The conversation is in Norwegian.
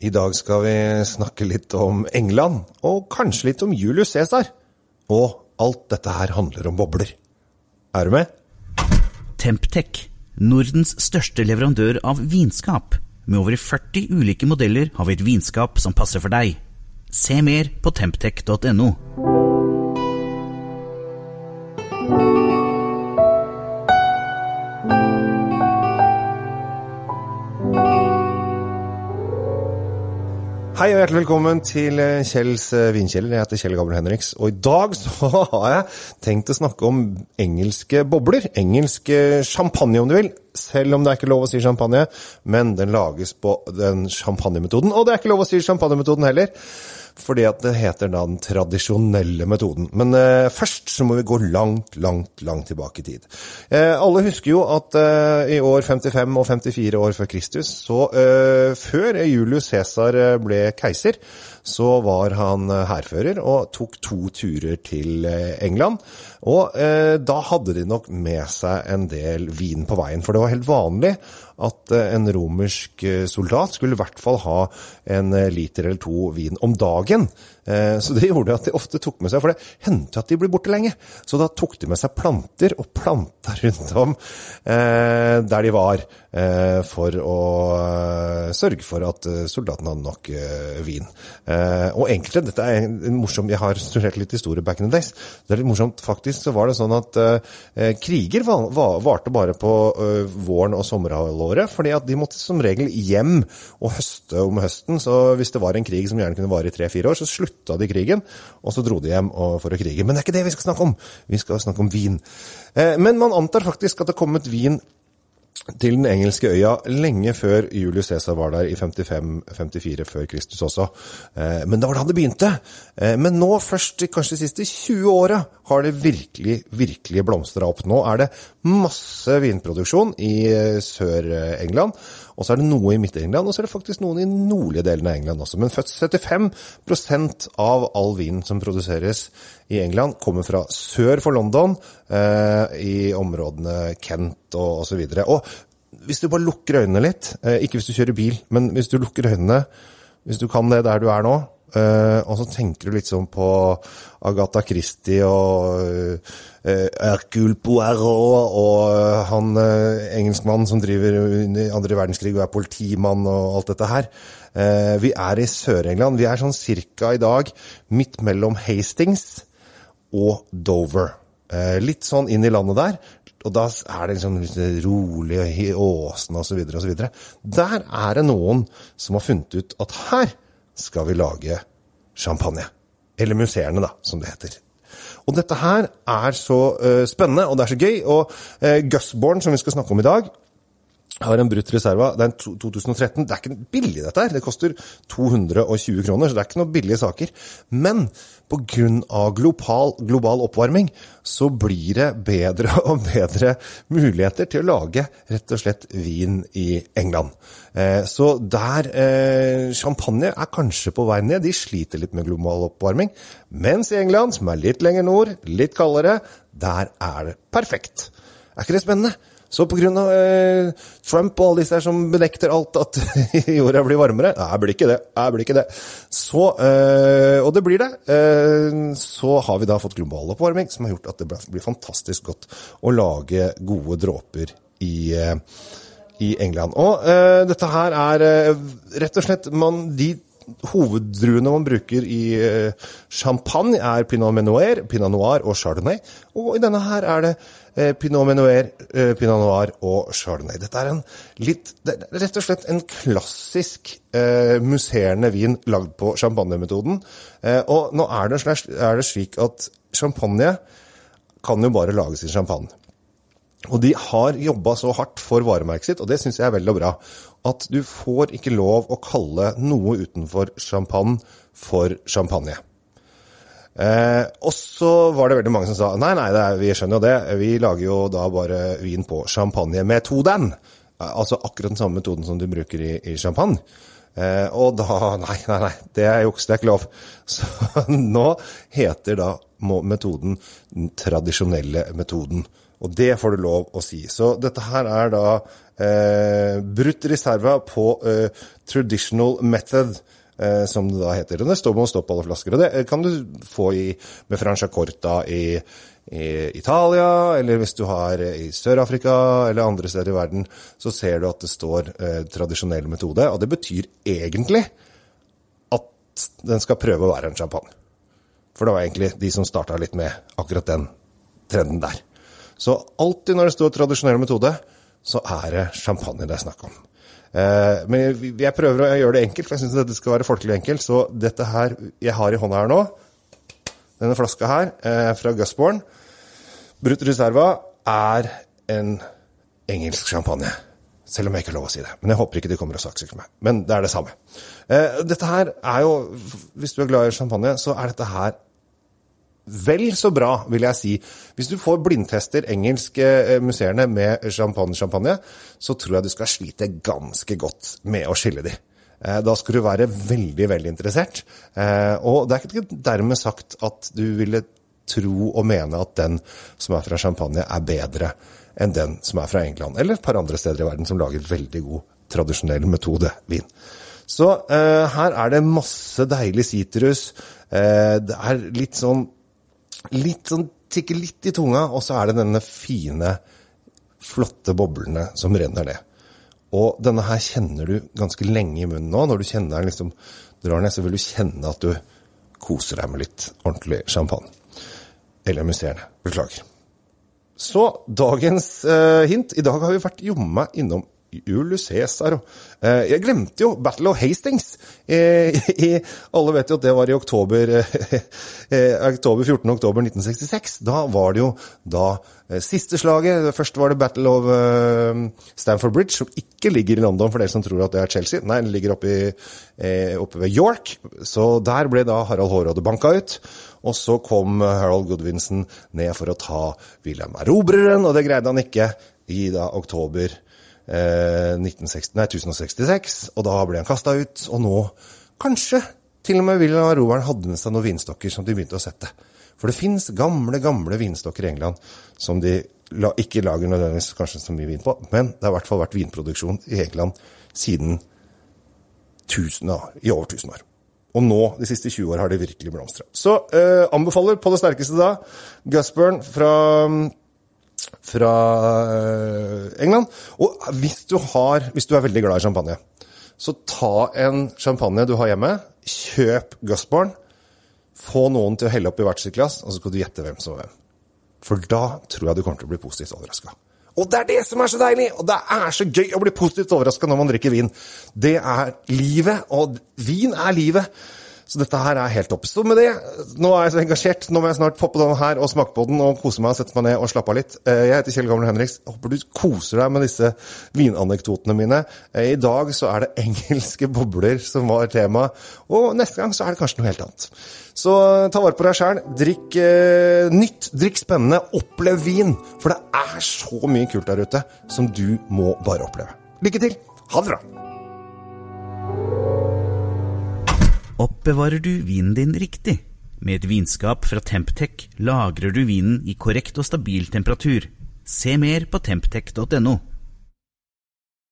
I dag skal vi snakke litt om England, og kanskje litt om Julius Cæsar. Og alt dette her handler om bobler. Er du med? Temptec, Nordens største leverandør av vinskap. Med over 40 ulike modeller har vi et vinskap som passer for deg. Se mer på temptec.no. hjertelig velkommen til eh, Kjells eh, vinkjeller. Jeg heter Kjell Gabriel Henriks, og i dag så har jeg tenkt å snakke om engelske bobler. Engelsk eh, champagne, om du vil. Selv om det er ikke lov å si champagne, men den lages på den champagnemetoden. Og det er ikke lov å si champagnemetoden heller fordi at det heter da den tradisjonelle metoden. Men eh, først så må vi gå langt, langt, langt tilbake i tid. Eh, alle husker jo at eh, i år 55 og 54 år før Kristus, så eh, før Julius Cæsar eh, ble keiser, så var han eh, hærfører og tok to turer til England. Og da hadde de nok med seg en del vin på veien, for det var helt vanlig at en romersk soldat skulle i hvert fall ha en liter eller to vin om dagen. Eh, så det gjorde at de ofte tok med seg, for det hendte at de ble borte lenge. Så da tok de med seg planter og planta rundt om eh, der de var, eh, for å sørge for at soldatene hadde nok vin. Og enkelte, dette er en morsom, Jeg har studert litt historie back in the days. Det er litt morsomt. Faktisk så var det sånn at kriger varte bare på våren og sommerhalvåret, fordi at de måtte som regel hjem og høste om høsten. Så hvis det var en krig som gjerne kunne vare i tre-fire år, så slutt slutta de krigen, og så dro de hjem for å krige. Men det er ikke det vi skal snakke om! Vi skal snakke om vin. Eh, men man antar faktisk at det kom et vin til den engelske øya lenge før Julius Cæsar var der i 55-54 før Kristus også. Eh, men det var da det begynte. Eh, men nå, først kanskje de siste 20 åra, har det virkelig, virkelig blomstra opp. Nå er det masse vinproduksjon i Sør-England. Og så er det noe i Midt-England, og så er det faktisk noen i nordlige delen av England også. Men 75% av all vin som produseres i England, kommer fra sør for London, eh, i områdene Kent og osv. Og, og hvis du bare lukker øynene litt, eh, ikke hvis du kjører bil, men hvis du lukker øynene, hvis du kan det der du er nå, Uh, og så tenker du litt sånn på Agatha Christie og uh, Hercule Poirot og han uh, engelskmannen som driver under andre verdenskrig og er politimann og alt dette her. Uh, vi er i Sør-England. Vi er sånn cirka i dag midt mellom Hastings og Dover. litt sånn inn i landet der. Og da er det liksom rolig i åsene osv. osv. Der er det noen som har funnet ut at her skal vi lage champagne. Eller museerne, da, som det heter. Og dette her er så uh, spennende, og det er så gøy. Og uh, Gusborn, som vi skal snakke om i dag, har en brutt reserva. Det er en 2013. Det er ikke billig, dette her. Det koster 220 kroner, så det er ikke noen billige saker. Men pga. Global, global oppvarming så blir det bedre og bedre muligheter til å lage rett og slett vin i England. Eh, så der eh, Champagne er kanskje på vei ned. De sliter litt med global oppvarming. Mens i England, som er litt lenger nord, litt kaldere, der er det perfekt. Er ikke det spennende? Så pga. Eh, Trump og alle disse her som benekter alt at jorda blir varmere Nei, blir ikke det. Nei, blir ikke det. Så, eh, og det blir det. Eh, så har vi da fått global oppvarming, som har gjort at det blir fantastisk godt å lage gode dråper i, eh, i England. Og uh, dette her er uh, rett og slett man, de hoveddruene man bruker i eh, champagne, er pinot noir, pinot noir og chardonnay. Og i denne her er det eh, pinot menuer, eh, pinot noir og chardonnay. Dette er en litt, er rett og slett en klassisk eh, musserende vin lagd på champagnemetoden. Eh, og nå er det, er det slik at champagne kan jo bare lages i champagne. Og de har jobba så hardt for varemerket sitt, og det syns jeg er veldig bra. At du får ikke lov å kalle noe utenfor champagne for champagne. Eh, og så var det veldig mange som sa nei, nei, er, vi skjønner jo det, vi lager jo da bare vin på champagnemetoden. Altså akkurat den samme metoden som du bruker i, i champagne. Eh, og da Nei, nei, nei, det er juks, det er ikke lov. Så nå heter da metoden den tradisjonelle metoden. Og det får du lov å si. Så dette her er da Eh, brutt reserva på eh, traditional method, eh, som det da heter. Og det står med å stå på alle flasker. Og det eh, kan du få i, med Franciacorta i, i Italia, eller hvis du har eh, i Sør-Afrika eller andre steder i verden, så ser du at det står eh, tradisjonell metode. Og det betyr egentlig at den skal prøve å være en champagne. For det var egentlig de som starta litt med akkurat den trenden der. Så alltid når det står tradisjonell metode, så er det champagne det er snakk om. Eh, men jeg prøver å gjøre det enkelt, for jeg syns dette skal være folkelig enkelt. Så dette her jeg har i hånda her nå, denne flaska her eh, fra Gusborn, Brut Reserva, er en engelsk champagne. Selv om jeg ikke har lov å si det. Men jeg håper ikke de kommer og saksøker meg. Men det er det samme. Eh, dette her er jo, hvis du er glad i champagne, så er dette her vel så bra, vil jeg si. Hvis du får blindtester engelske museene museerne med champagne-champagne, så tror jeg du skal slite ganske godt med å skille de. Eh, da skal du være veldig, veldig interessert. Eh, og det er ikke dermed sagt at du ville tro og mene at den som er fra champagne, er bedre enn den som er fra England, eller et par andre steder i verden som lager veldig god tradisjonell metode vin. Så eh, her er det masse deilig sitrus. Eh, det er litt sånn Litt sånn Tikker litt i tunga, og så er det denne fine, flotte boblene som renner ned. Og denne her kjenner du ganske lenge i munnen nå. Når du kjenner den liksom drar ned, så vil du kjenne at du koser deg med litt ordentlig champagne. Eller musserende. Beklager. Så dagens eh, hint. I dag har vi vært jomma innom Julius Cæsar. Eh, jeg glemte jo Battle of Hastings. Eh, alle vet jo at det var i oktober, eh, oktober 14. oktober 1966. Da var det jo da siste slaget. Først var det Battle of Stamford Bridge, som ikke ligger i London for dere som tror at det er Chelsea. Nei, den ligger oppe, i, oppe ved York. Så der ble da Harald Hårråde banka ut. Og så kom Harold Goodwinson ned for å ta William Erobreren, og det greide han ikke i da oktober 1960, nei, 1066, og da ble han kasta ut. Og nå, kanskje, til og med William Roveren hadde med seg noen vinstokker som de begynte å sette. For det fins gamle, gamle vinstokker i England som de la, ikke lager nødvendigvis kanskje så mye vin på, men det har i hvert fall vært vinproduksjon i England siden tusen år, i over 1000 år. Og nå, de siste 20 år, har det virkelig blomstra. Så eh, anbefaler på det sterkeste da Gusburn fra fra eh, England. Og hvis du, har, hvis du er veldig glad i champagne, så ta en champagne du har hjemme, kjøp Gusborn, få noen til å helle opp i hvert sitt glass, og så skal du gjette hvem som er hvem. For da tror jeg du kommer til å bli positivt overraska. Og det er det som er så deilig! Og det er så gøy å bli positivt overraska når man drikker vin. Det er livet, og vin er livet. Så dette her er helt topp. Så med det, nå er jeg så engasjert. Nå må jeg snart poppe den her og smake på den og kose meg og sette meg ned og slappe av litt. Eh, jeg heter Kjell Gamle Henriks. Håper du koser deg med disse vinanekdotene mine. Eh, I dag så er det engelske bobler som var tema, og neste gang så er det kanskje noe helt annet. Så ta vare på deg sjæl. Drikk eh, nytt, drikk spennende, opplev vin. For det er så mye kult der ute som du må bare oppleve. Lykke til. Ha det bra. Oppbevarer du vinen din riktig? Med et vinskap fra Temptec lagrer du vinen i korrekt og stabil temperatur. Se mer på temptec.no.